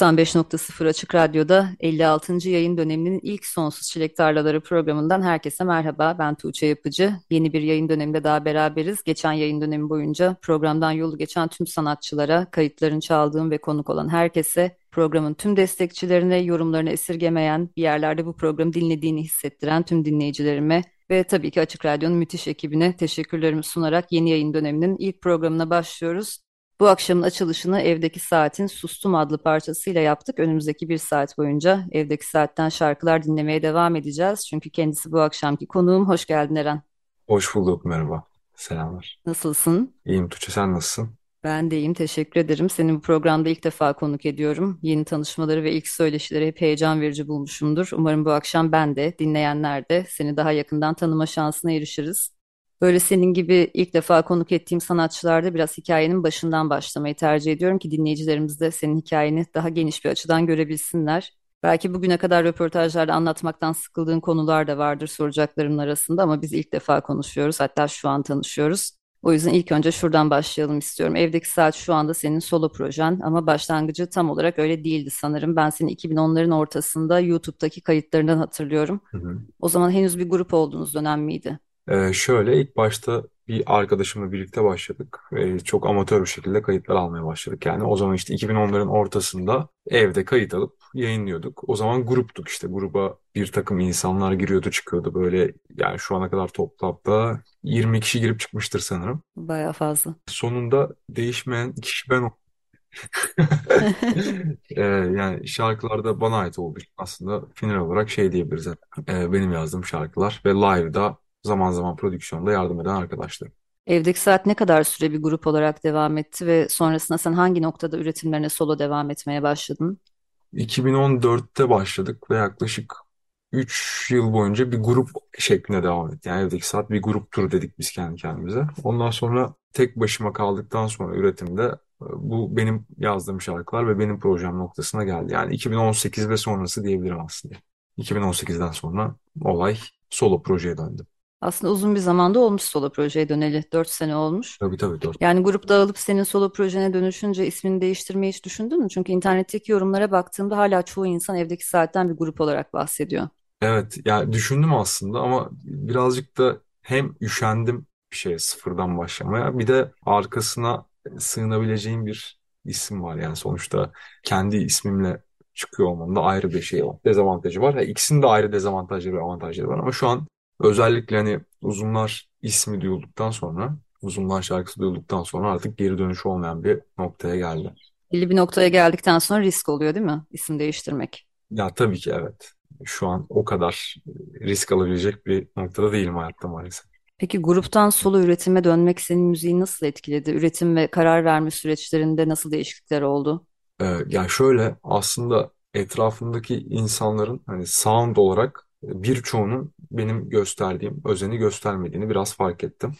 95.0 Açık Radyo'da 56. yayın döneminin ilk Sonsuz Çilek Tarlaları programından herkese merhaba. Ben Tuğçe Yapıcı. Yeni bir yayın döneminde daha beraberiz. Geçen yayın dönemi boyunca programdan yolu geçen tüm sanatçılara, kayıtlarını çaldığım ve konuk olan herkese, programın tüm destekçilerine, yorumlarını esirgemeyen, bir yerlerde bu programı dinlediğini hissettiren tüm dinleyicilerime ve tabii ki Açık Radyo'nun müthiş ekibine teşekkürlerimi sunarak yeni yayın döneminin ilk programına başlıyoruz. Bu akşamın açılışını Evdeki Saat'in Sustum adlı parçasıyla yaptık. Önümüzdeki bir saat boyunca Evdeki Saat'ten şarkılar dinlemeye devam edeceğiz. Çünkü kendisi bu akşamki konuğum. Hoş geldin Eren. Hoş bulduk, merhaba. Selamlar. Nasılsın? İyiyim Tuğçe, sen nasılsın? Ben de iyiyim, teşekkür ederim. Seni bu programda ilk defa konuk ediyorum. Yeni tanışmaları ve ilk söyleşileri hep heyecan verici bulmuşumdur. Umarım bu akşam ben de, dinleyenler de seni daha yakından tanıma şansına erişiriz. Böyle senin gibi ilk defa konuk ettiğim sanatçılarda biraz hikayenin başından başlamayı tercih ediyorum ki dinleyicilerimiz de senin hikayeni daha geniş bir açıdan görebilsinler. Belki bugüne kadar röportajlarda anlatmaktan sıkıldığın konular da vardır soracaklarımın arasında ama biz ilk defa konuşuyoruz hatta şu an tanışıyoruz. O yüzden ilk önce şuradan başlayalım istiyorum. Evdeki Saat şu anda senin solo projen ama başlangıcı tam olarak öyle değildi sanırım. Ben seni 2010'ların ortasında YouTube'daki kayıtlarından hatırlıyorum. Hı hı. O zaman henüz bir grup olduğunuz dönem miydi? Ee, şöyle ilk başta bir arkadaşımla birlikte başladık. Ee, çok amatör bir şekilde kayıtlar almaya başladık. Yani o zaman işte 2010'ların ortasında evde kayıt alıp yayınlıyorduk. O zaman gruptuk işte gruba bir takım insanlar giriyordu çıkıyordu böyle yani şu ana kadar toplamda 20 kişi girip çıkmıştır sanırım. Baya fazla. Sonunda değişmeyen kişi ben ee, yani şarkılar da bana ait olduğu için aslında final olarak şey diyebiliriz. Ee, benim yazdığım şarkılar ve live'da zaman zaman prodüksiyonda yardım eden arkadaşlarım. Evdeki Saat ne kadar süre bir grup olarak devam etti ve sonrasında sen hangi noktada üretimlerine solo devam etmeye başladın? 2014'te başladık ve yaklaşık 3 yıl boyunca bir grup şeklinde devam etti. Yani Evdeki Saat bir grup tur dedik biz kendi kendimize. Ondan sonra tek başıma kaldıktan sonra üretimde e, bu benim yazdığım şarkılar ve benim projem noktasına geldi. Yani 2018 ve sonrası diyebilirim aslında. 2018'den sonra olay solo projeye döndü. Aslında uzun bir zamanda olmuş solo projeye döneli. Dört sene olmuş. Tabii tabii dört. Yani grup dağılıp senin solo projene dönüşünce ismini değiştirmeyi hiç düşündün mü? Çünkü internetteki yorumlara baktığımda hala çoğu insan evdeki saatten bir grup olarak bahsediyor. Evet yani düşündüm aslında ama birazcık da hem üşendim bir şeye sıfırdan başlamaya bir de arkasına sığınabileceğim bir isim var. Yani sonuçta kendi ismimle çıkıyor olmanın da ayrı bir şey var. Dezavantajı var. Yani ikisinin de ayrı dezavantajları ve avantajları var ama şu an Özellikle hani Uzunlar ismi duyulduktan sonra, Uzunlar şarkısı duyulduktan sonra artık geri dönüş olmayan bir noktaya geldi. Belli bir noktaya geldikten sonra risk oluyor değil mi? İsim değiştirmek. Ya tabii ki evet. Şu an o kadar risk alabilecek bir noktada değilim hayatta maalesef. Peki gruptan solo üretime dönmek senin müziği nasıl etkiledi? Üretim ve karar verme süreçlerinde nasıl değişiklikler oldu? Ee, ya şöyle aslında etrafındaki insanların hani sound olarak birçoğunun benim gösterdiğim özeni göstermediğini biraz fark ettim.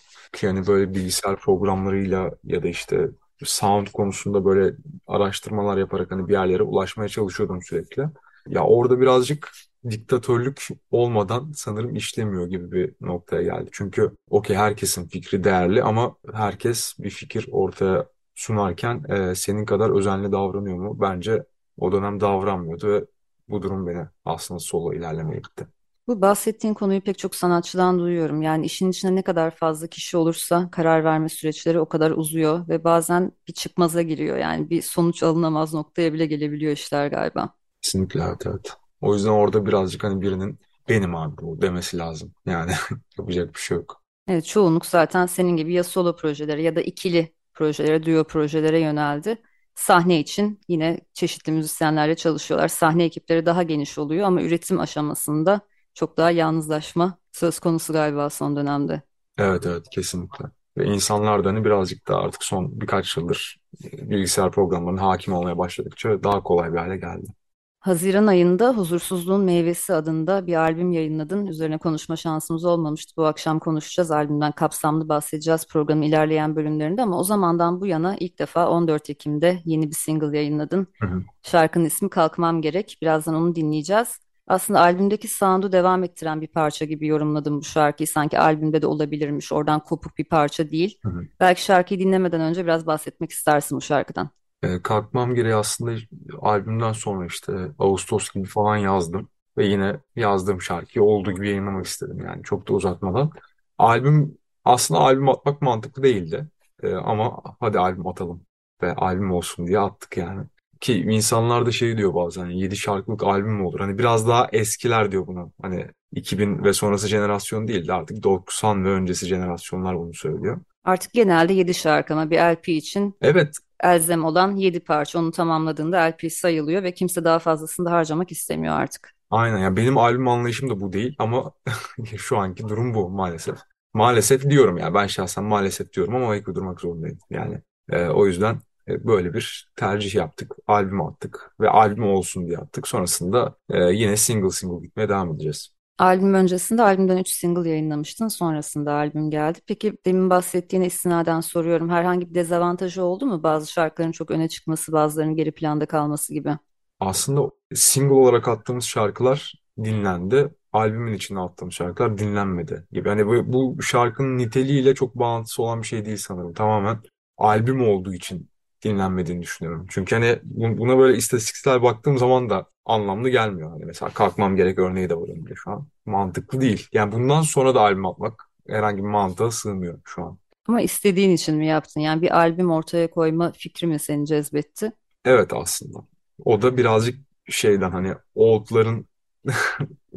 Yani böyle bilgisayar programlarıyla ya da işte sound konusunda böyle araştırmalar yaparak hani bir yerlere ulaşmaya çalışıyordum sürekli. Ya orada birazcık diktatörlük olmadan sanırım işlemiyor gibi bir noktaya geldi. Çünkü okey herkesin fikri değerli ama herkes bir fikir ortaya sunarken e, senin kadar özenli davranıyor mu? Bence o dönem davranmıyordu ve bu durum beni aslında solo ilerlemeye gitti. Bu bahsettiğin konuyu pek çok sanatçıdan duyuyorum. Yani işin içine ne kadar fazla kişi olursa karar verme süreçleri o kadar uzuyor ve bazen bir çıkmaza giriyor. Yani bir sonuç alınamaz noktaya bile gelebiliyor işler galiba. Kesinlikle evet evet. O yüzden orada birazcık hani birinin benim abi bu demesi lazım. Yani yapacak bir şey yok. Evet çoğunluk zaten senin gibi ya solo projelere ya da ikili projelere, duo projelere yöneldi. Sahne için yine çeşitli müzisyenlerle çalışıyorlar. Sahne ekipleri daha geniş oluyor ama üretim aşamasında çok daha yalnızlaşma söz konusu galiba son dönemde. Evet evet kesinlikle. Ve insanlar da hani birazcık da artık son birkaç yıldır e, bilgisayar programlarına hakim olmaya başladıkça daha kolay bir hale geldi. Haziran ayında Huzursuzluğun Meyvesi adında bir albüm yayınladın. Üzerine konuşma şansımız olmamıştı. Bu akşam konuşacağız. Albümden kapsamlı bahsedeceğiz programın ilerleyen bölümlerinde ama o zamandan bu yana ilk defa 14 Ekim'de yeni bir single yayınladın. Hı hı. Şarkının ismi Kalkmam Gerek. Birazdan onu dinleyeceğiz. Aslında albümdeki sound'u devam ettiren bir parça gibi yorumladım bu şarkıyı. Sanki albümde de olabilirmiş. Oradan kopuk bir parça değil. Hı hı. Belki şarkıyı dinlemeden önce biraz bahsetmek istersin bu şarkıdan. E, kalkmam gereği aslında albümden sonra işte Ağustos gibi falan yazdım. Ve yine yazdığım şarkıyı olduğu gibi yayınlamak istedim yani çok da uzatmadan. Albüm aslında albüm atmak mantıklı değildi. E, ama hadi albüm atalım ve albüm olsun diye attık yani. Ki insanlar da şey diyor bazen 7 şarkılık albüm mü olur? Hani biraz daha eskiler diyor bunu. Hani 2000 ve sonrası jenerasyon değil de artık 90 ve öncesi jenerasyonlar bunu söylüyor. Artık genelde 7 şarkı ama bir LP için Evet elzem olan 7 parça. Onu tamamladığında LP sayılıyor ve kimse daha fazlasını da harcamak istemiyor artık. Aynen ya benim albüm anlayışım da bu değil ama şu anki durum bu maalesef. Maalesef diyorum ya ben şahsen maalesef diyorum ama ayık durmak zorundayım. Yani e, o yüzden e, böyle bir tercih yaptık. Albüm attık ve albüm olsun diye attık. Sonrasında e, yine single single gitmeye devam edeceğiz. Albüm öncesinde albümden 3 single yayınlamıştın. Sonrasında albüm geldi. Peki demin bahsettiğine istinaden soruyorum. Herhangi bir dezavantajı oldu mu? Bazı şarkıların çok öne çıkması, bazılarının geri planda kalması gibi. Aslında single olarak attığımız şarkılar dinlendi. Albümün içine attığımız şarkılar dinlenmedi gibi. Hani bu, bu şarkının niteliğiyle çok bağlantısı olan bir şey değil sanırım. Tamamen albüm olduğu için dinlenmediğini düşünüyorum. Çünkü hani buna böyle istatistiksel baktığım zaman da anlamlı gelmiyor. Hani mesela kalkmam gerek örneği de var önümde şu an. Mantıklı değil. Yani bundan sonra da albüm atmak herhangi bir mantığa sığmıyor şu an. Ama istediğin için mi yaptın? Yani bir albüm ortaya koyma fikri mi seni cezbetti? Evet aslında. O da birazcık şeyden hani oldların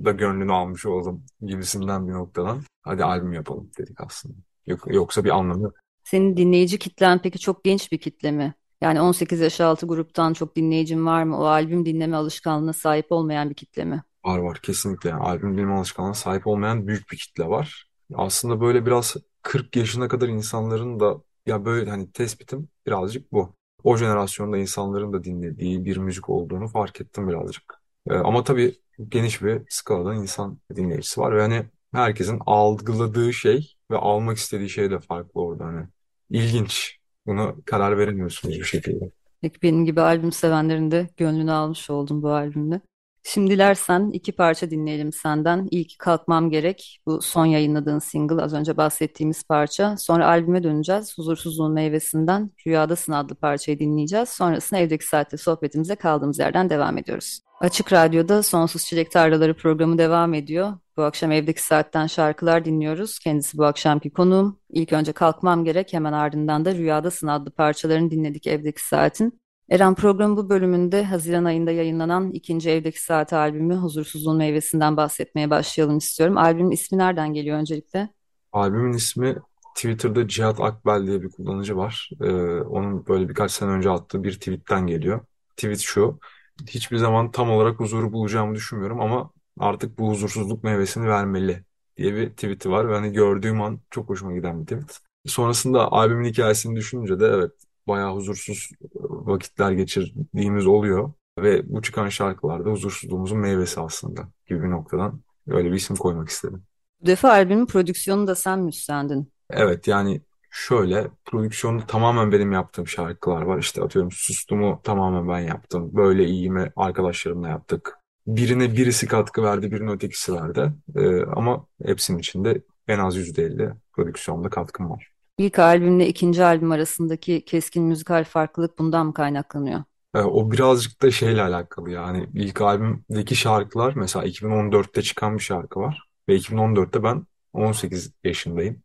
da gönlünü almış oldum gibisinden bir noktadan. Hadi albüm yapalım dedik aslında. Yok, yoksa bir anlamı yok. Senin dinleyici kitlen peki çok genç bir kitle mi? Yani 18 yaş altı gruptan çok dinleyicin var mı? O albüm dinleme alışkanlığına sahip olmayan bir kitle mi? Var var kesinlikle. Yani albüm dinleme alışkanlığına sahip olmayan büyük bir kitle var. Aslında böyle biraz 40 yaşına kadar insanların da ya böyle hani tespitim birazcık bu. O jenerasyonda insanların da dinlediği bir müzik olduğunu fark ettim birazcık. Ee, ama tabii geniş bir skaladan insan dinleyicisi var ve hani herkesin algıladığı şey ve almak istediği şey de farklı orada hani. İlginç. Buna karar veremiyorsunuz bir şekilde. Peki benim gibi albüm sevenlerin de gönlünü almış oldum bu albümle. Şimdi dilersen iki parça dinleyelim senden. İlk Kalkmam Gerek. Bu son yayınladığın single az önce bahsettiğimiz parça. Sonra albüme döneceğiz. Huzursuzluğun Meyvesinden Rüyadasın adlı parçayı dinleyeceğiz. Sonrasında evdeki saatte sohbetimize kaldığımız yerden devam ediyoruz. Açık Radyo'da Sonsuz Çilek Tarlaları programı devam ediyor. Bu akşam evdeki saatten şarkılar dinliyoruz. Kendisi bu akşamki konuğum. İlk önce kalkmam gerek hemen ardından da Rüyadasın adlı parçalarını dinledik evdeki saatin. Eren programı bu bölümünde Haziran ayında yayınlanan ikinci Evdeki Saat albümü Huzursuzluğun Meyvesinden bahsetmeye başlayalım istiyorum. Albümün ismi nereden geliyor öncelikle? Albümün ismi Twitter'da Cihat Akbel diye bir kullanıcı var. Ee, onun böyle birkaç sene önce attığı bir tweetten geliyor. Tweet şu. Hiçbir zaman tam olarak huzuru bulacağımı düşünmüyorum ama artık bu huzursuzluk meyvesini vermeli diye bir tweet'i var. Ve hani gördüğüm an çok hoşuma giden bir tweet. Sonrasında albümün hikayesini düşününce de evet bayağı huzursuz vakitler geçirdiğimiz oluyor. Ve bu çıkan şarkılarda huzursuzluğumuzun meyvesi aslında gibi bir noktadan öyle bir isim koymak istedim. Bu defa albümün prodüksiyonu da sen üstlendin? Evet yani şöyle prodüksiyonu tamamen benim yaptığım şarkılar var. İşte atıyorum Sustum'u tamamen ben yaptım. Böyle iyiyimi arkadaşlarımla yaptık. Birine birisi katkı verdi, birine ötekisi verdi. Ee, ama hepsinin içinde en az %50 prodüksiyonda katkım var. İlk albümle ikinci albüm arasındaki keskin müzikal farklılık bundan mı kaynaklanıyor? Ee, o birazcık da şeyle alakalı yani. İlk albümdeki şarkılar mesela 2014'te çıkan bir şarkı var. Ve 2014'te ben 18 yaşındayım.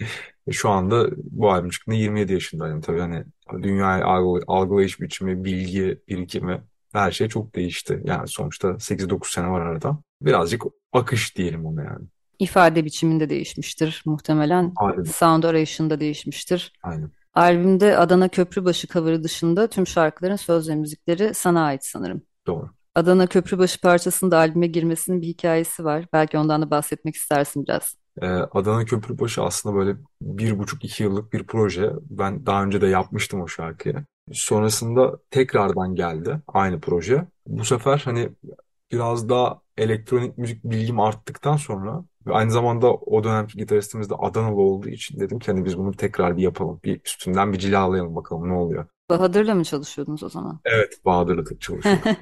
Şu anda bu albüm çıktığında 27 yaşındayım. Tabii hani dünyayı algılayış biçimi, bilgi, birikimi her şey çok değişti. Yani sonuçta 8-9 sene var arada. Birazcık akış diyelim ona yani. İfade biçiminde değişmiştir muhtemelen. Aynen. Sound arayışında değişmiştir. Aynen. Albümde Adana Köprübaşı cover'ı dışında tüm şarkıların söz ve müzikleri sana ait sanırım. Doğru. Adana Köprübaşı parçasının da albüme girmesinin bir hikayesi var. Belki ondan da bahsetmek istersin biraz. Ee, Adana Köprübaşı aslında böyle bir buçuk iki yıllık bir proje. Ben daha önce de yapmıştım o şarkıyı. Sonrasında tekrardan geldi aynı proje. Bu sefer hani biraz daha elektronik müzik bilgim arttıktan sonra ve aynı zamanda o dönemki gitaristimiz de Adanalı olduğu için dedim ki hani biz bunu tekrar bir yapalım. Bir üstünden bir cilalayalım bakalım ne oluyor. Bahadır'la mı çalışıyordunuz o zaman? Evet, Bahadır'la çalışıyorduk.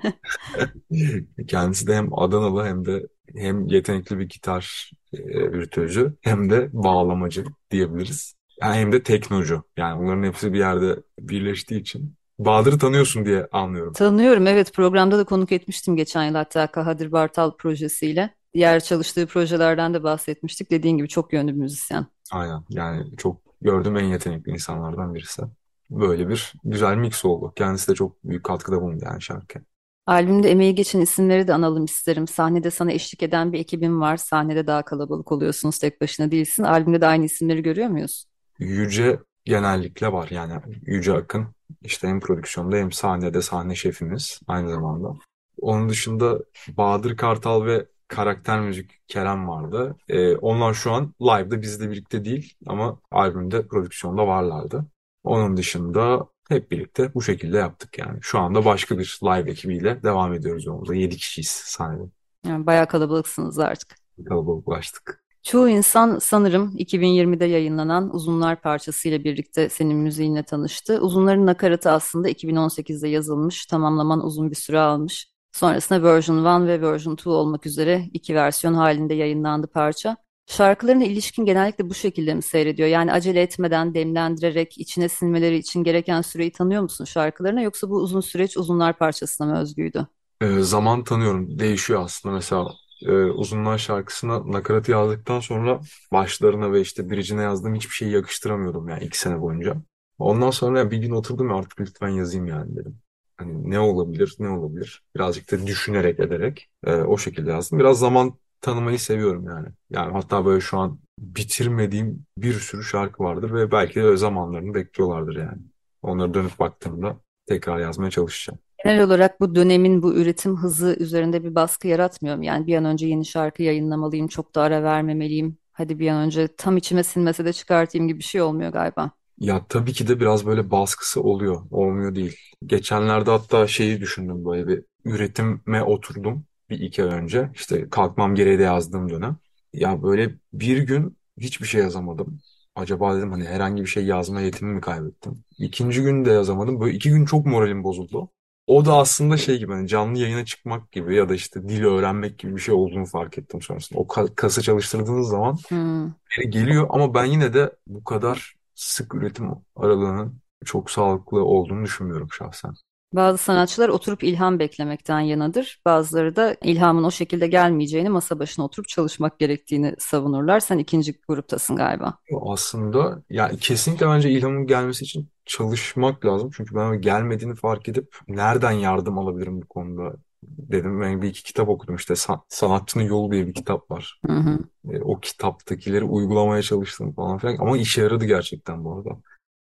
Kendisi de hem Adanalı hem de hem yetenekli bir gitar e, virtüözü hem de bağlamacı diyebiliriz. Yani hem de teknocu. Yani bunların hepsi bir yerde birleştiği için. Bahadır'ı tanıyorsun diye anlıyorum. Tanıyorum evet programda da konuk etmiştim geçen yıl hatta Kadir Bartal projesiyle. Diğer çalıştığı projelerden de bahsetmiştik. Dediğin gibi çok yönlü bir müzisyen. Aynen. Yani çok gördüğüm en yetenekli insanlardan birisi. Böyle bir güzel mix oldu. Kendisi de çok büyük katkıda bulundu yani şarkı. Albümde emeği geçen isimleri de analım isterim. Sahnede sana eşlik eden bir ekibin var. Sahnede daha kalabalık oluyorsunuz, tek başına değilsin. Albümde de aynı isimleri görüyor muyuz? Yüce genellikle var yani Yüce Akın işte hem prodüksiyonda hem sahnede sahne şefimiz aynı zamanda. Onun dışında Bahadır Kartal ve karakter müzik Kerem vardı. Ee, onlar şu an live'da bizle birlikte değil ama albümde prodüksiyonda varlardı. Onun dışında hep birlikte bu şekilde yaptık yani. Şu anda başka bir live ekibiyle devam ediyoruz yolumuza. 7 kişiyiz sahnede. Yani bayağı kalabalıksınız artık. Kalabalıklaştık. Çoğu insan sanırım 2020'de yayınlanan Uzunlar parçasıyla birlikte senin müziğinle tanıştı. Uzunların nakaratı aslında 2018'de yazılmış, tamamlaman uzun bir süre almış. Sonrasında version 1 ve version 2 olmak üzere iki versiyon halinde yayınlandı parça. Şarkılarına ilişkin genellikle bu şekilde mi seyrediyor? Yani acele etmeden, demlendirerek, içine sinmeleri için gereken süreyi tanıyor musun şarkılarına yoksa bu uzun süreç Uzunlar parçasına mı özgüydü? Ee, zaman tanıyorum. Değişiyor aslında. Mesela e, Uzunlar şarkısına nakaratı yazdıktan sonra başlarına ve işte bridge'ine yazdığım hiçbir şeyi yakıştıramıyordum yani iki sene boyunca. Ondan sonra bir gün oturdum ve artık lütfen yazayım yani dedim. Hani ne olabilir, ne olabilir? Birazcık da düşünerek ederek e, o şekilde yazdım. Biraz zaman tanımayı seviyorum yani. Yani hatta böyle şu an bitirmediğim bir sürü şarkı vardır ve belki de o zamanlarını bekliyorlardır yani. Onları dönüp baktığımda tekrar yazmaya çalışacağım. Genel olarak bu dönemin bu üretim hızı üzerinde bir baskı yaratmıyor mu? Yani bir an önce yeni şarkı yayınlamalıyım, çok da ara vermemeliyim. Hadi bir an önce tam içime sinmese de çıkartayım gibi bir şey olmuyor galiba. Ya tabii ki de biraz böyle baskısı oluyor. Olmuyor değil. Geçenlerde hatta şeyi düşündüm böyle bir üretime oturdum bir iki ay önce. İşte kalkmam gereği de yazdığım dönem. Ya böyle bir gün hiçbir şey yazamadım. Acaba dedim hani herhangi bir şey yazma yetimi mi kaybettim? İkinci gün de yazamadım. Böyle iki gün çok moralim bozuldu. O da aslında şey gibi hani canlı yayına çıkmak gibi ya da işte dil öğrenmek gibi bir şey olduğunu fark ettim sonrasında. O ka- kası çalıştırdığınız zaman Hmm. geri geliyor ama ben yine de bu kadar sık üretim aralığının çok sağlıklı olduğunu düşünmüyorum şahsen. Bazı sanatçılar oturup ilham beklemekten yanadır. Bazıları da ilhamın o şekilde gelmeyeceğini, masa başına oturup çalışmak gerektiğini savunurlar. Sen ikinci gruptasın galiba. Aslında yani kesinlikle bence ilhamın gelmesi için çalışmak lazım. Çünkü ben gelmediğini fark edip nereden yardım alabilirim bu konuda dedim. Ben bir iki kitap okudum işte San- Sanatçının Yolu diye bir kitap var. Hı hı. E, o kitaptakileri uygulamaya çalıştım falan filan ama işe yaradı gerçekten bu arada.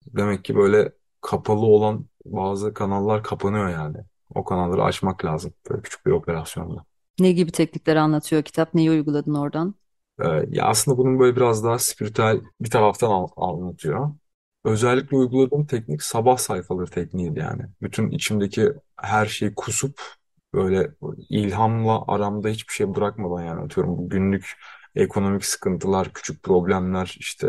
Demek ki böyle kapalı olan bazı kanallar kapanıyor yani. O kanalları açmak lazım böyle küçük bir operasyonla. Ne gibi teknikleri anlatıyor kitap? Neyi uyguladın oradan? Ee, ya aslında bunun böyle biraz daha spiritüel bir taraftan al- anlatıyor. Özellikle uyguladığım teknik sabah sayfaları tekniğiydi yani. Bütün içimdeki her şeyi kusup böyle ilhamla aramda hiçbir şey bırakmadan yani atıyorum bu günlük ekonomik sıkıntılar, küçük problemler işte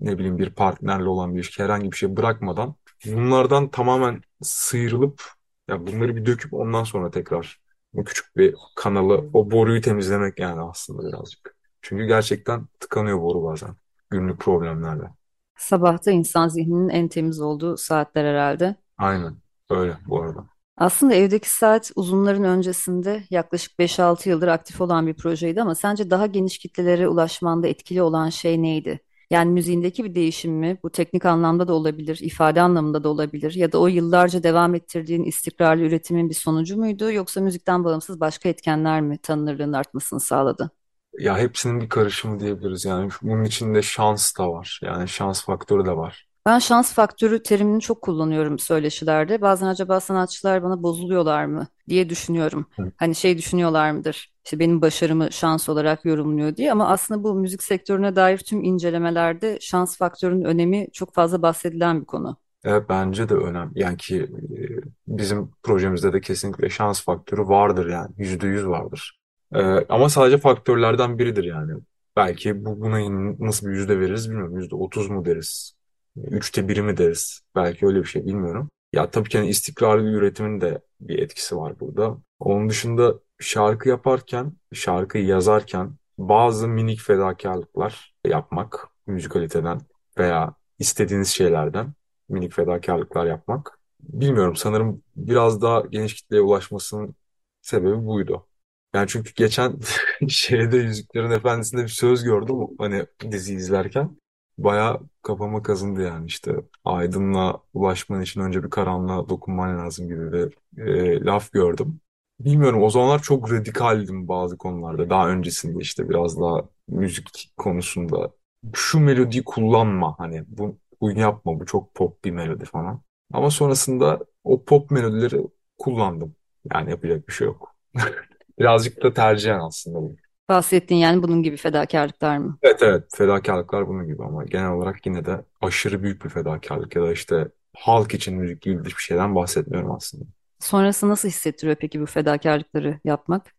ne bileyim bir partnerle olan bir ilişki herhangi bir şey bırakmadan bunlardan tamamen sıyrılıp ya bunları bir döküp ondan sonra tekrar bu küçük bir kanalı o boruyu temizlemek yani aslında birazcık. Çünkü gerçekten tıkanıyor boru bazen günlük problemlerle. Sabahta insan zihninin en temiz olduğu saatler herhalde. Aynen öyle bu arada. Aslında evdeki saat uzunların öncesinde yaklaşık beş altı yıldır aktif olan bir projeydi ama sence daha geniş kitlelere ulaşmanda etkili olan şey neydi? Yani müziğindeki bir değişim mi? Bu teknik anlamda da olabilir, ifade anlamında da olabilir ya da o yıllarca devam ettirdiğin istikrarlı üretimin bir sonucu muydu yoksa müzikten bağımsız başka etkenler mi tanınırlığın artmasını sağladı? Ya hepsinin bir karışımı diyebiliriz yani bunun içinde şans da var yani şans faktörü de var. Ben şans faktörü terimini çok kullanıyorum söyleşilerde. Bazen acaba sanatçılar bana bozuluyorlar mı diye düşünüyorum. Hı. Hani şey düşünüyorlar mıdır? İşte benim başarımı şans olarak yorumluyor diye ama aslında bu müzik sektörüne dair tüm incelemelerde şans faktörünün önemi çok fazla bahsedilen bir konu. Evet, bence de önemli. Yani ki e, bizim projemizde de kesinlikle şans faktörü vardır yani. Yüzde yüz vardır. E, ama sadece faktörlerden biridir yani. Belki bu, buna nasıl bir yüzde veririz bilmiyorum. Yüzde otuz mu deriz? Üçte biri mi deriz? Belki öyle bir şey bilmiyorum. Ya tabii ki hani istikrarlı üretimin de bir etkisi var burada. Onun dışında şarkı yaparken, şarkıyı yazarken bazı minik fedakarlıklar yapmak müzikaliteden veya istediğiniz şeylerden minik fedakarlıklar yapmak. Bilmiyorum sanırım biraz daha geniş kitleye ulaşmasının sebebi buydu. Yani çünkü geçen şeyde Yüzüklerin Efendisi'nde bir söz gördüm hani dizi izlerken. Bayağı kafama kazındı yani işte aydınlığa ulaşman için önce bir karanlığa dokunman lazım gibi bir e, laf gördüm. Bilmiyorum o zamanlar çok radikaldim bazı konularda. Daha öncesinde işte biraz daha müzik konusunda. Şu melodiyi kullanma hani bu, bu yapma bu çok pop bir melodi falan. Ama sonrasında o pop melodileri kullandım. Yani yapacak bir şey yok. Birazcık da tercihen aslında bu. Bahsettiğin yani bunun gibi fedakarlıklar mı? Evet evet fedakarlıklar bunun gibi ama genel olarak yine de aşırı büyük bir fedakarlık ya da işte halk için müzik gibi bir şeyden bahsetmiyorum aslında. Sonrası nasıl hissettiriyor peki bu fedakarlıkları yapmak?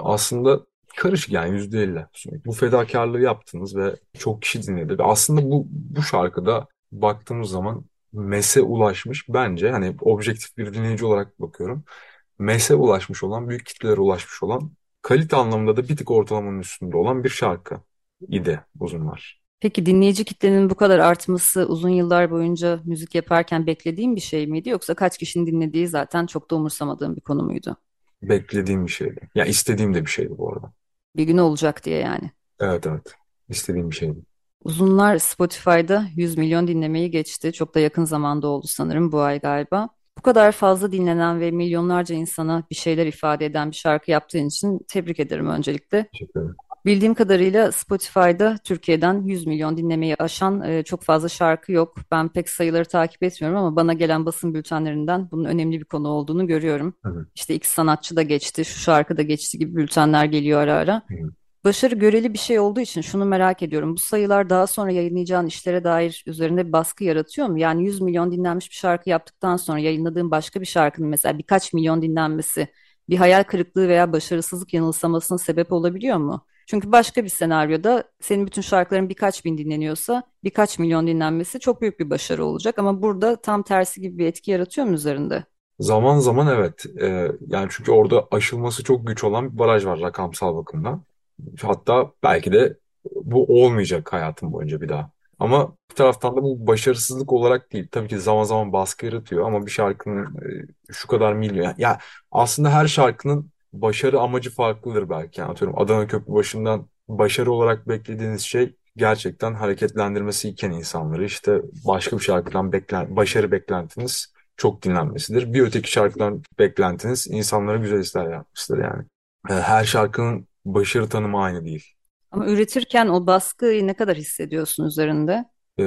Aslında karışık yani yüzde elli. Bu fedakarlığı yaptınız ve çok kişi dinledi. Ve aslında bu, bu şarkıda baktığımız zaman mese ulaşmış bence hani objektif bir dinleyici olarak bakıyorum. Mese ulaşmış olan, büyük kitlelere ulaşmış olan, kalite anlamında da bir tık ortalamanın üstünde olan bir şarkı idi Uzunlar. Peki dinleyici kitlenin bu kadar artması uzun yıllar boyunca müzik yaparken beklediğin bir şey miydi yoksa kaç kişinin dinlediği zaten çok da umursamadığın bir konu muydu? Beklediğim bir şeydi. Ya istediğim de bir şeydi bu arada. Bir gün olacak diye yani. Evet evet. İstediğim bir şeydi. Uzunlar Spotify'da 100 milyon dinlemeyi geçti. Çok da yakın zamanda oldu sanırım bu ay galiba. Bu kadar fazla dinlenen ve milyonlarca insana bir şeyler ifade eden bir şarkı yaptığın için tebrik ederim öncelikle. Teşekkür ederim. Bildiğim kadarıyla Spotify'da Türkiye'den 100 milyon dinlemeyi aşan e, çok fazla şarkı yok. Ben pek sayıları takip etmiyorum ama bana gelen basın bültenlerinden bunun önemli bir konu olduğunu görüyorum. Hı. İşte X sanatçı da geçti, şu şarkı da geçti gibi bültenler geliyor ara ara. Hı. Başarı göreli bir şey olduğu için şunu merak ediyorum. Bu sayılar daha sonra yayınlayacağın işlere dair üzerinde bir baskı yaratıyor mu? Yani 100 milyon dinlenmiş bir şarkı yaptıktan sonra yayınladığın başka bir şarkının mesela birkaç milyon dinlenmesi bir hayal kırıklığı veya başarısızlık yanılsamasına sebep olabiliyor mu? Çünkü başka bir senaryoda senin bütün şarkıların birkaç bin dinleniyorsa birkaç milyon dinlenmesi çok büyük bir başarı olacak. Ama burada tam tersi gibi bir etki yaratıyor mu üzerinde? Zaman zaman evet. Ee, yani çünkü orada aşılması çok güç olan bir baraj var rakamsal bakımdan. Hatta belki de bu olmayacak hayatım boyunca bir daha. Ama bir taraftan da bu başarısızlık olarak değil. Tabii ki zaman zaman baskı yaratıyor ama bir şarkının e, şu kadar milyon. Ya aslında her şarkının başarı amacı farklıdır belki. Yani atıyorum Adana Köprübaşı'ndan başarı olarak beklediğiniz şey gerçekten hareketlendirmesi iken insanları işte başka bir şarkıdan beklen başarı beklentiniz çok dinlenmesidir. Bir öteki şarkıdan beklentiniz insanlara güzel işler yapmıştır yani. E, Her şarkının başarı tanımı aynı değil. Ama üretirken o baskıyı ne kadar hissediyorsun üzerinde? E,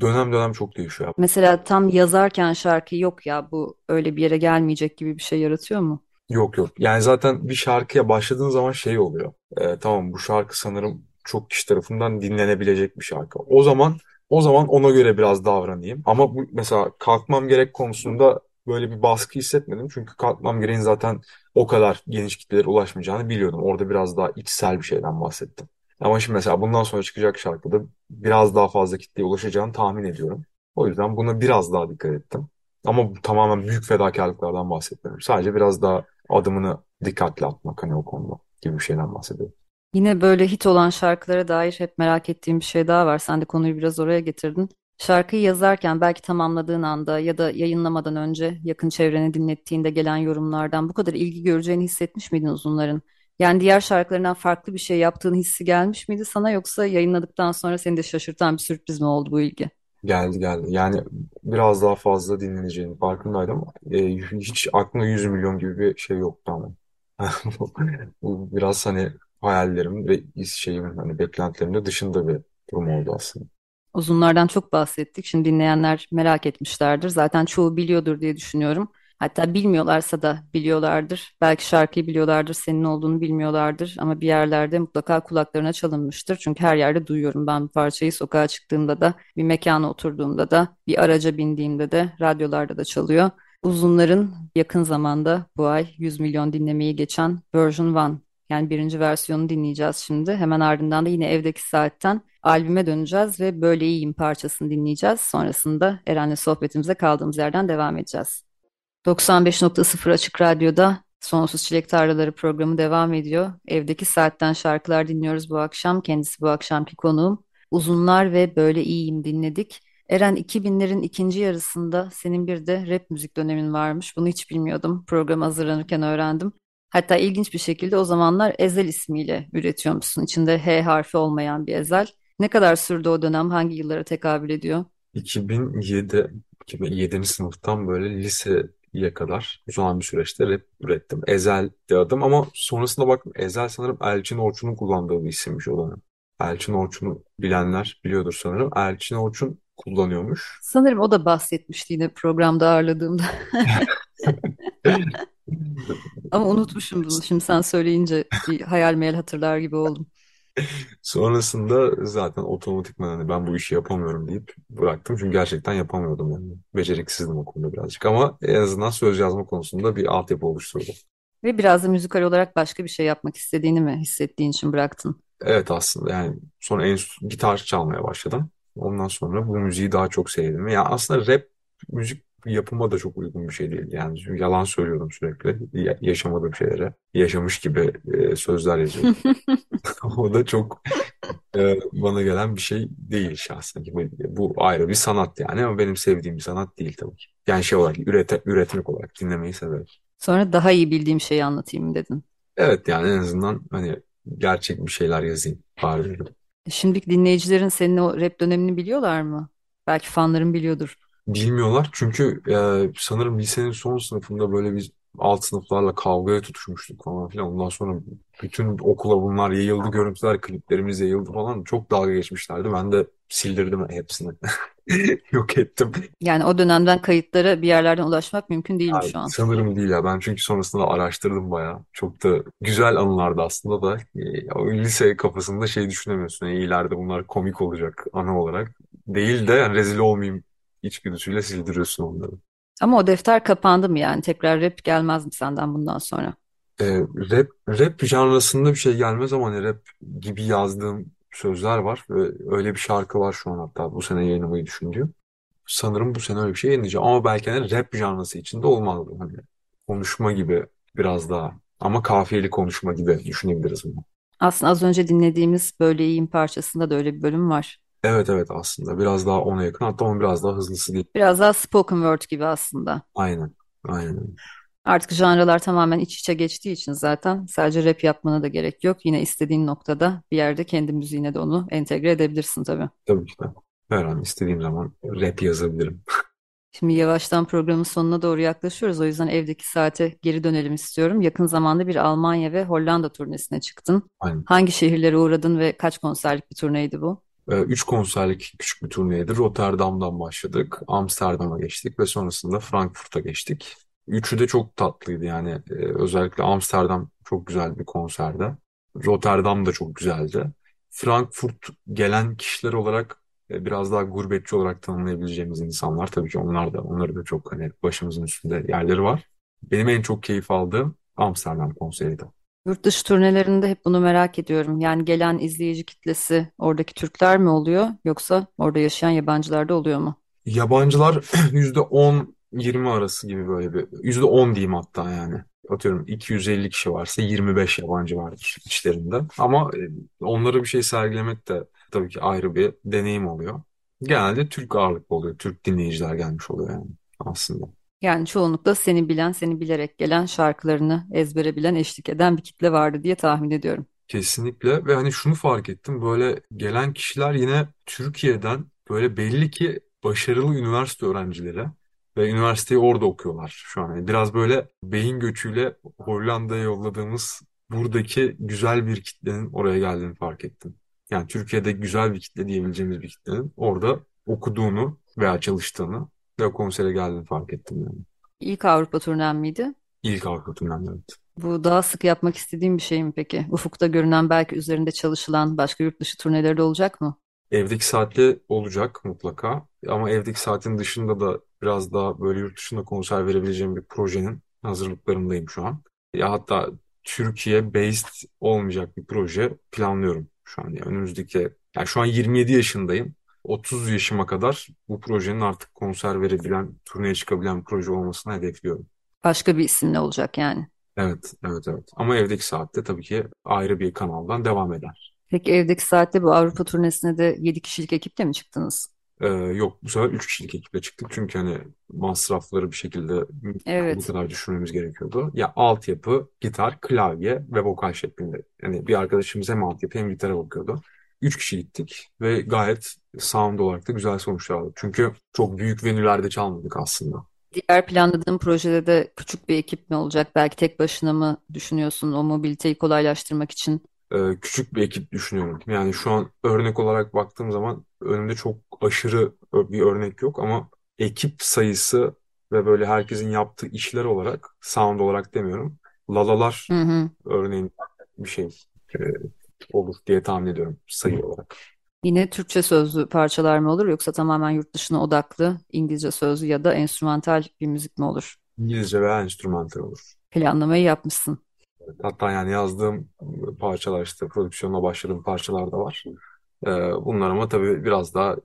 Dönem dönem çok değişiyor. Mesela tam yazarken şarkı yok ya bu öyle bir yere gelmeyecek gibi bir şey yaratıyor mu? Yok yok. Yani zaten bir şarkıya başladığın zaman şey oluyor. E, tamam bu şarkı sanırım çok kişi tarafından dinlenebilecek bir şarkı. O zaman o zaman ona göre biraz davranayım. Ama bu mesela kalkmam gerek konusunda böyle bir baskı hissetmedim. Çünkü kalkmam gereğin zaten o kadar geniş kitlelere ulaşmayacağını biliyordum. Orada biraz daha içsel bir şeyden bahsettim. Ama şimdi mesela bundan sonra çıkacak şarkıda biraz daha fazla kitleye ulaşacağını tahmin ediyorum. O yüzden buna biraz daha dikkat ettim. Ama bu tamamen büyük fedakarlıklardan bahsetmiyorum. Sadece biraz daha adımını dikkatli atmak hani o konuda gibi bir şeyden bahsediyorum. Yine böyle hit olan şarkılara dair hep merak ettiğim bir şey daha var. Sen de konuyu biraz oraya getirdin. Şarkıyı yazarken belki tamamladığın anda ya da yayınlamadan önce yakın çevreni dinlettiğinde gelen yorumlardan bu kadar ilgi göreceğini hissetmiş miydin uzunların? Yani diğer şarkılarından farklı bir şey yaptığın hissi gelmiş miydi sana yoksa yayınladıktan sonra seni de şaşırtan bir sürpriz mi oldu bu ilgi? Geldi geldi. Yani biraz daha fazla dinleneceğini farkındaydım. ama e, hiç aklımda 100 milyon gibi bir şey yoktu ama. Bu biraz hani hayallerim ve şeyimin hani beklentilerim dışında bir durum oldu aslında. Uzunlardan çok bahsettik. Şimdi dinleyenler merak etmişlerdir. Zaten çoğu biliyordur diye düşünüyorum. Hatta bilmiyorlarsa da biliyorlardır. Belki şarkıyı biliyorlardır, senin olduğunu bilmiyorlardır. Ama bir yerlerde mutlaka kulaklarına çalınmıştır. Çünkü her yerde duyuyorum ben bu parçayı. Sokağa çıktığımda da, bir mekana oturduğumda da, bir araca bindiğimde de, radyolarda da çalıyor. Uzunların yakın zamanda bu ay 100 milyon dinlemeyi geçen Version One yani birinci versiyonu dinleyeceğiz şimdi. Hemen ardından da yine evdeki saatten albüme döneceğiz ve Böyle İyiyim parçasını dinleyeceğiz. Sonrasında Eren'le sohbetimize kaldığımız yerden devam edeceğiz. 95.0 Açık Radyo'da Sonsuz Çilek Tarlaları programı devam ediyor. Evdeki saatten şarkılar dinliyoruz bu akşam. Kendisi bu akşamki konuğum. Uzunlar ve Böyle İyiyim dinledik. Eren 2000'lerin ikinci yarısında senin bir de rap müzik dönemin varmış. Bunu hiç bilmiyordum. Program hazırlanırken öğrendim. Hatta ilginç bir şekilde o zamanlar Ezel ismiyle üretiyormuşsun. İçinde H harfi olmayan bir Ezel. Ne kadar sürdü o dönem? Hangi yıllara tekabül ediyor? 2007, 2007. sınıftan böyle liseye kadar uzanan bir süreçte rap ürettim. Ezel adım ama sonrasında baktım Ezel sanırım Elçin Orçun'un kullandığı bir isimmiş o dönem. Elçin Orçun'u bilenler biliyordur sanırım. Elçin Orçun kullanıyormuş. Sanırım o da bahsetmişti yine programda ağırladığımda. Ama unutmuşum bunu. Şimdi sen söyleyince bir hayal meyal hatırlar gibi oldum. Sonrasında zaten otomatikman hani ben bu işi yapamıyorum deyip bıraktım. Çünkü gerçekten yapamıyordum yani. Beceriksizdim o konuda birazcık ama en azından söz yazma konusunda bir altyapı oluşturdum. Ve biraz da müzikal olarak başka bir şey yapmak istediğini mi hissettiğin için bıraktın? Evet aslında yani sonra en gitar çalmaya başladım. Ondan sonra bu müziği daha çok sevdim. Yani aslında rap müzik yapıma da çok uygun bir şey değil. Yani yalan söylüyorum sürekli. Ya- yaşamadığım şeylere. Yaşamış gibi e, sözler yazıyorum. O da çok e, bana gelen bir şey değil şahsen. Bu, bu ayrı bir sanat yani ama benim sevdiğim bir sanat değil tabii ki. Yani şey olarak ürete, üretmek olarak dinlemeyi severim. Sonra daha iyi bildiğim şeyi anlatayım dedin. Evet yani en azından hani gerçek bir şeyler yazayım bari dedim. Şimdiki dinleyicilerin senin o rap dönemini biliyorlar mı? Belki fanların biliyordur. Bilmiyorlar çünkü e, sanırım lisenin son sınıfında böyle biz alt sınıflarla kavgaya tutuşmuştuk falan filan. Ondan sonra bütün okula bunlar yayıldı, görüntüler, kliplerimiz yayıldı falan. Çok dalga geçmişlerdi. Ben de sildirdim hepsini. Yok ettim. Yani o dönemden kayıtlara bir yerlerden ulaşmak mümkün değil mi Yani şu an? sanırım değil ya. Ben çünkü sonrasında araştırdım bayağı. Çok da güzel anılardı aslında da. E, o lise kafasında şey düşünemiyorsun. E, ileride bunlar komik olacak ana olarak. Değil de yani rezil olmayayım içgüdüsüyle sildiriyorsun onları. Ama o defter kapandı mı yani? Tekrar rap gelmez mi senden bundan sonra? E, rap, rap janrasında bir şey gelmez ama hani rap gibi yazdığım sözler var. Ve öyle bir şarkı var şu an hatta bu sene yayınlamayı düşündüğüm. Sanırım bu sene öyle bir şey yayınlayacağım. Ama belki hani rap janrası içinde olmaz. Hani konuşma gibi biraz daha. Ama kafiyeli konuşma gibi düşünebiliriz bunu. Aslında az önce dinlediğimiz Böyle İyiyim parçasında da öyle bir bölüm var. Evet evet aslında biraz daha ona yakın. Hatta onun biraz daha hızlısı değil. Biraz daha spoken word gibi aslında. Aynen. Aynen. Artık janralar tamamen iç içe geçtiği için zaten sadece rap yapmana da gerek yok. Yine istediğin noktada bir yerde kendi müziğine de onu entegre edebilirsin tabii. Tabii ki de. Her an istediğim zaman rap yazabilirim. Şimdi yavaştan programın sonuna doğru yaklaşıyoruz. O yüzden evdeki saate geri dönelim istiyorum. Yakın zamanda bir Almanya ve Hollanda turnesine çıktın. Aynen. Hangi şehirlere uğradın ve kaç konserlik bir turneydi bu? Ee, Üç konserlik küçük bir turneydi. Rotterdam'dan başladık. Amsterdam'a geçtik ve sonrasında Frankfurt'a geçtik. Üçü de çok tatlıydı yani. Ee, özellikle Amsterdam çok güzel bir konserdi. Rotterdam da çok güzeldi. Frankfurt gelen kişiler olarak e, biraz daha gurbetçi olarak tanımlayabileceğimiz insanlar. Tabii ki onlar da onları da çok hani başımızın üstünde yerleri var. Benim en çok keyif aldığım Amsterdam konseriydi. Yurt dışı turnelerinde hep bunu merak ediyorum. Yani gelen izleyici kitlesi oradaki Türkler mi oluyor yoksa orada yaşayan yabancılar da oluyor mu? Yabancılar %10-20 arası gibi böyle bir %10 diyeyim hatta yani. Atıyorum 250 kişi varsa 25 yabancı vardır içlerinde. Ama e, onlara bir şey sergilemek de tabii ki ayrı bir deneyim oluyor. Genelde Türk ağırlıklı oluyor. Türk dinleyiciler gelmiş oluyor yani aslında. Yani çoğunlukla seni bilen, seni bilerek gelen şarkılarını ezbere bilen, eşlik eden bir kitle vardı diye tahmin ediyorum. Kesinlikle ve hani şunu fark ettim böyle gelen kişiler yine Türkiye'den böyle belli ki başarılı üniversite öğrencileri ve üniversiteyi orada okuyorlar şu an. Yani biraz böyle beyin göçüyle Hollanda'ya yolladığımız buradaki güzel bir kitlenin oraya geldiğini fark ettim. Yani Türkiye'de güzel bir kitle diyebileceğimiz bir kitlenin orada okuduğunu veya çalıştığını ve konsere geldiğini fark ettim yani. İlk Avrupa turnen miydi? İlk Avrupa turnuvası evet. Bu daha sık yapmak istediğim bir şey mi peki? Ufukta görünen belki üzerinde çalışılan başka yurt dışı turneleri de olacak mı? Evdeki saatte olacak mutlaka. Ama evdeki saatin dışında da biraz daha böyle yurt dışında konser verebileceğim bir projenin hazırlıklarındayım şu an. Ya hatta Türkiye based olmayacak bir proje planlıyorum şu an. Yani önümüzdeki yani şu an 27 yaşındayım. 30 yaşıma kadar bu projenin artık konser verebilen, turneye çıkabilen bir proje olmasını hedefliyorum. Başka bir isimle olacak yani. Evet, evet, evet. Ama evdeki saatte tabii ki ayrı bir kanaldan devam eder. Peki evdeki saatte bu Avrupa turnesine de 7 kişilik ekiple mi çıktınız? Ee, yok bu sefer 3 kişilik ekiple çıktık. Çünkü hani masrafları bir şekilde bu Evet. kadar düşürmemiz gerekiyordu. Ya altyapı, gitar, klavye ve vokal şeklinde. Yani bir arkadaşımız hem altyapı hem gitara bakıyordu. 3 kişi gittik ve gayet sound olarak da güzel sonuçlar aldık. Çünkü çok büyük venülerde çalmadık aslında. Diğer planladığın projede de küçük bir ekip mi olacak? Belki tek başına mı düşünüyorsun o mobiliteyi kolaylaştırmak için? Ee, küçük bir ekip düşünüyorum. Yani şu an örnek olarak baktığım zaman önümde çok aşırı bir örnek yok ama ekip sayısı ve böyle herkesin yaptığı işler olarak, sound olarak demiyorum. Lalalar Hı hı. örneğin bir şey e, olur diye tahmin ediyorum sayı olarak. Yine Türkçe sözlü parçalar mı olur yoksa tamamen yurt dışına odaklı İngilizce sözlü ya da enstrümantal bir müzik mi olur? İngilizce veya enstrümantal olur. Planlamayı yapmışsın. Hatta yani yazdığım parçalar işte prodüksiyona başladığım parçalar da var. Ee, bunlar ama tabii biraz daha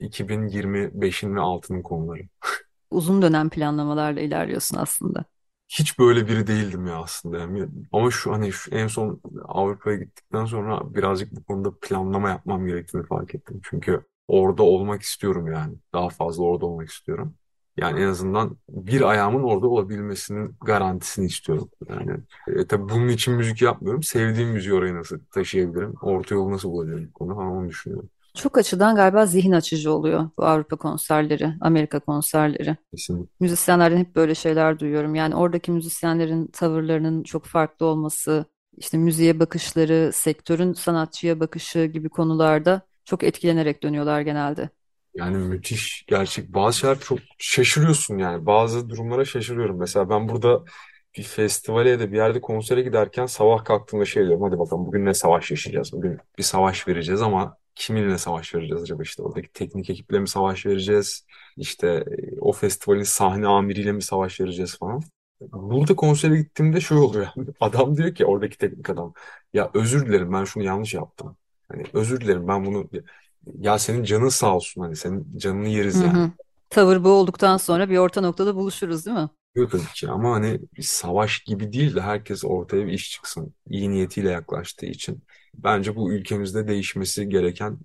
2025'in ve altının konuları. Uzun dönem planlamalarla ilerliyorsun aslında. Hiç böyle biri değildim ya aslında. Yani. Ama şu hani şu en son Avrupa'ya gittikten sonra birazcık bu konuda planlama yapmam gerektiğini fark ettim. Çünkü orada olmak istiyorum yani. Daha fazla orada olmak istiyorum. Yani en azından bir ayağımın orada olabilmesinin garantisini istiyorum. Yani e, tabii bunun için müzik yapmıyorum. Sevdiğim müziği oraya nasıl taşıyabilirim? Orta yolu nasıl bulabilirim bu onu düşünüyorum. Çok açıdan galiba zihin açıcı oluyor bu Avrupa konserleri, Amerika konserleri. Kesinlikle. Müzisyenlerden hep böyle şeyler duyuyorum. Yani oradaki müzisyenlerin tavırlarının çok farklı olması, işte müziğe bakışları, sektörün sanatçıya bakışı gibi konularda çok etkilenerek dönüyorlar genelde. Yani müthiş gerçek. Bazı şeyler çok şaşırıyorsun yani. Bazı durumlara şaşırıyorum. Mesela ben burada bir festivale ya da bir yerde konsere giderken sabah kalktığımda şey diyorum. Hadi bakalım bugün ne savaş yaşayacağız? Bugün bir savaş vereceğiz ama kiminle savaş vereceğiz acaba? İşte oradaki teknik ekiple mi savaş vereceğiz? İşte e, o festivalin sahne amiriyle mi savaş vereceğiz falan. Burada konsere gittiğimde şey oluyor. Adam diyor ki oradaki teknik adam. Ya özür dilerim ben şunu yanlış yaptım. Hani özür dilerim ben bunu ya senin canın sağ olsun hani senin canını Hı yeriz yani. hı. Tavır bu olduktan sonra bir orta noktada buluşuruz, değil mi? Yok tabii ki ama hani bir savaş gibi değil de herkes ortaya bir iş çıksın. İyi niyetiyle yaklaştığı için. Bence bu ülkemizde değişmesi gereken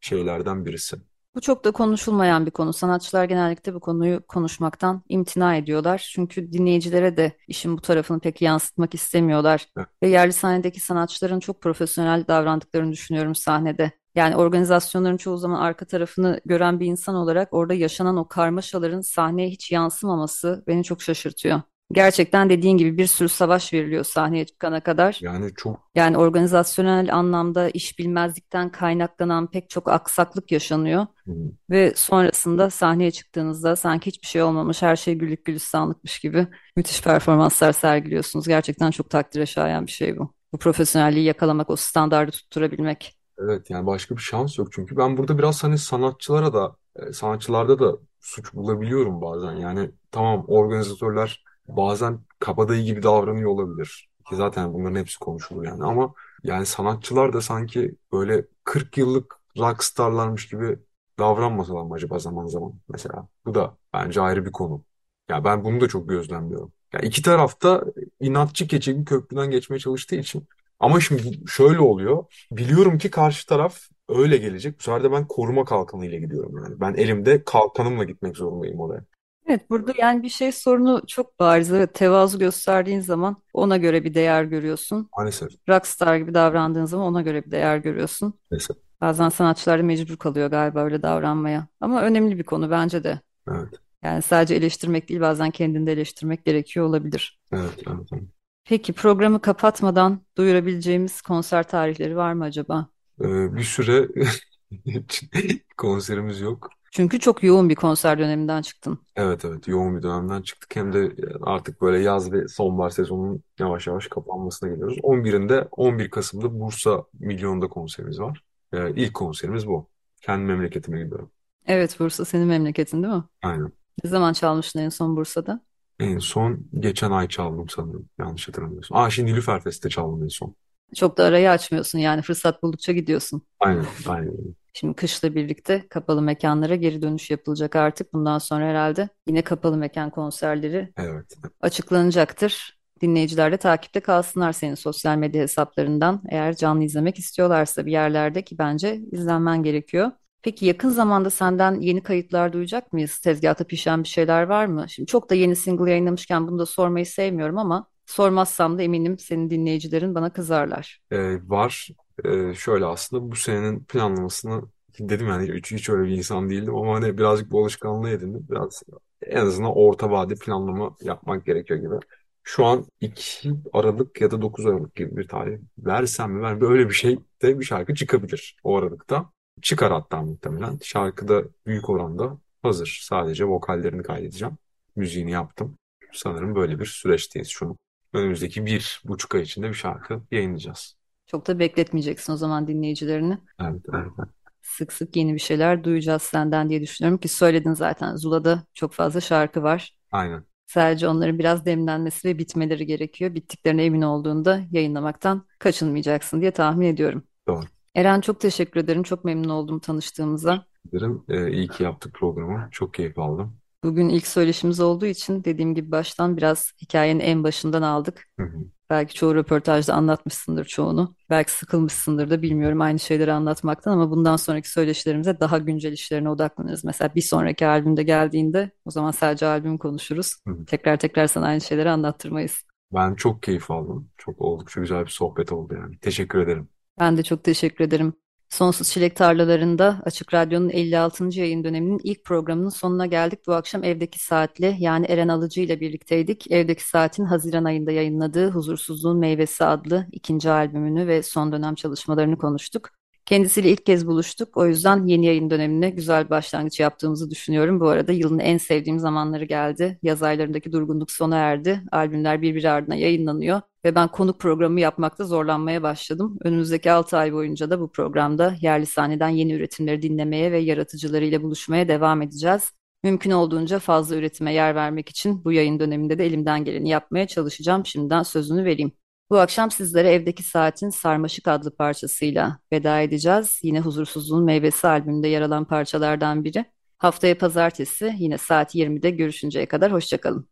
şeylerden birisi. Bu çok da konuşulmayan bir konu. Sanatçılar genellikle bu konuyu konuşmaktan imtina ediyorlar. Çünkü dinleyicilere de işin bu tarafını pek yansıtmak istemiyorlar. Evet. Ve yerli sahnedeki sanatçıların çok profesyonel davrandıklarını düşünüyorum sahnede. Yani organizasyonların çoğu zaman arka tarafını gören bir insan olarak orada yaşanan o karmaşaların sahneye hiç yansımaması beni çok şaşırtıyor. Gerçekten dediğin gibi bir sürü savaş veriliyor sahneye çıkana kadar. Yani çok Yani organizasyonel anlamda iş bilmezlikten kaynaklanan pek çok aksaklık yaşanıyor. hmm, Ve sonrasında sahneye çıktığınızda sanki hiçbir şey olmamış, her şey güllük gülistanlıkmış gibi müthiş performanslar sergiliyorsunuz. Gerçekten çok takdire şayan bir şey bu. Bu profesyonelliği yakalamak, o standardı tutturabilmek. evet yani başka bir şans yok. Çünkü ben burada biraz hani sanatçılara da e, sanatçılarda da suç bulabiliyorum bazen. Yani tamam organizatörler bazen kabadayı gibi davranıyor olabilir. Ki zaten bunların hepsi konuşulur yani ama yani sanatçılar da sanki böyle 40 yıllık rockstarlarmış gibi davranmasalar mı acaba zaman zaman mesela. Bu da bence ayrı bir konu. Ya ben bunu da çok gözlemliyorum. Ya iki tarafta inatçı keçi bir köprüden geçmeye çalıştığı için. Ama şimdi şöyle oluyor. Biliyorum ki karşı taraf öyle gelecek. Bu sefer de ben koruma kalkanıyla gidiyorum yani. Ben elimde kalkanımla gitmek zorundayım oraya. Evet, burada yani bir şey sorunu çok bariz. Evet, tevazu gösterdiğin zaman ona göre bir değer görüyorsun. Maalesef. Rockstar gibi davrandığın zaman ona göre bir değer görüyorsun. Maalesef. Bazen sanatçılar da mecbur kalıyor galiba öyle davranmaya. Ama önemli bir konu bence de. Evet. Yani sadece eleştirmek değil, bazen kendini de eleştirmek gerekiyor olabilir. Evet. Evet. evet. Peki programı kapatmadan duyurabileceğimiz konser tarihleri var mı acaba? Ee, bir süre konserimiz yok. Çünkü çok yoğun bir konser döneminden çıktın. Evet evet yoğun bir dönemden çıktık. Hem de artık böyle yaz ve sonbahar sezonunun yavaş yavaş kapanmasına geliyoruz. 11'inde 11 Kasım'da Bursa Milyon'da konserimiz var. Ee, ilk konserimiz bu. Kendi memleketime gidiyorum. Evet, Bursa senin memleketin değil mi? Aynen. Ne zaman çalmıştın en son Bursa'da? En son geçen ay çaldım sanırım. Yanlış hatırlamıyorsun. Aa şimdi Nilüfer Fest'te çaldım en son. Çok da arayı açmıyorsun yani fırsat buldukça gidiyorsun. Aynen. Aynen. Şimdi kışla birlikte kapalı mekanlara geri dönüş yapılacak artık. Bundan sonra herhalde yine kapalı mekan konserleri Evet. açıklanacaktır. Dinleyiciler de takipte kalsınlar senin sosyal medya hesaplarından. Eğer canlı izlemek istiyorlarsa bir yerlerde ki bence izlenmen gerekiyor. Peki yakın zamanda senden yeni kayıtlar duyacak mıyız? Tezgahta pişen bir şeyler var mı? Şimdi çok da yeni single yayınlamışken bunu da sormayı sevmiyorum ama sormazsam da eminim senin dinleyicilerin bana kızarlar. Ee, var. Ee, şöyle aslında bu senenin planlamasını dedim yani hiç, hiç öyle bir insan değildim ama hani birazcık bu alışkanlığı edindim. Biraz en azından orta vade planlama yapmak gerekiyor gibi. Şu an 2 Aralık ya da 9 Aralık gibi bir tarih versem mi ben böyle bir şey de bir şarkı çıkabilir o aralıkta. Çıkar hatta muhtemelen. Şarkı da büyük oranda hazır. Sadece vokallerini kaydedeceğim. Müziğini yaptım. Sanırım böyle bir süreçteyiz şu. Önümüzdeki bir buçuk ay içinde bir şarkı yayınlayacağız. Çok da bekletmeyeceksin o zaman dinleyicilerini. Evet, evet. Sık sık yeni bir şeyler duyacağız senden diye düşünüyorum ki söyledin zaten. Zula'da çok fazla şarkı var. Aynen. Sadece onların biraz demlenmesi ve bitmeleri gerekiyor. Bittiklerine emin olduğunda yayınlamaktan kaçınmayacaksın diye tahmin ediyorum. Doğru. Eren çok teşekkür ederim. Çok memnun oldum tanıştığımıza. Derim. Ee, iyi ki yaptık programı. Çok keyif aldım. Bugün ilk söyleşimiz olduğu için dediğim gibi baştan biraz hikayenin en başından aldık. Hı hı. Belki çoğu röportajda anlatmışsındır çoğunu. Belki sıkılmışsındır da bilmiyorum aynı şeyleri anlatmaktan ama bundan sonraki söyleşilerimize daha güncel işlerine odaklanırız. Mesela bir sonraki albümde geldiğinde o zaman sadece albüm konuşuruz. Hı hı. Tekrar tekrar sana aynı şeyleri anlattırmayız. Ben çok keyif aldım. Çok oldukça güzel bir sohbet oldu yani. Teşekkür ederim. Ben de çok teşekkür ederim. Sonsuz Çilek Tarlalarında Açık Radyo'nun 56. yayın döneminin ilk programının sonuna geldik. Bu akşam Evdeki Saat'le yani Eren Alıcı ile birlikteydik. Evdeki Saat'in Haziran ayında yayınladığı Huzursuzluğun Meyvesi adlı ikinci albümünü ve son dönem çalışmalarını konuştuk. Kendisiyle ilk kez buluştuk. O yüzden yeni yayın dönemine güzel bir başlangıç yaptığımızı düşünüyorum. Bu arada yılın en sevdiğim zamanları geldi. Yaz aylarındaki durgunluk sona erdi. Albümler birbiri ardına yayınlanıyor. Ve ben konuk programı yapmakta zorlanmaya başladım. Önümüzdeki 6 ay boyunca da bu programda yerli sahneden yeni üretimleri dinlemeye ve yaratıcılarıyla buluşmaya devam edeceğiz. Mümkün olduğunca fazla üretime yer vermek için bu yayın döneminde de elimden geleni yapmaya çalışacağım. Şimdiden sözünü vereyim. Bu akşam sizlere Evdeki Saat'in Sarmaşık adlı parçasıyla veda edeceğiz. Yine Huzursuzluğun Meyvesi albümünde yer alan parçalardan biri. Haftaya pazartesi yine saat 20'de görüşünceye kadar hoşçakalın.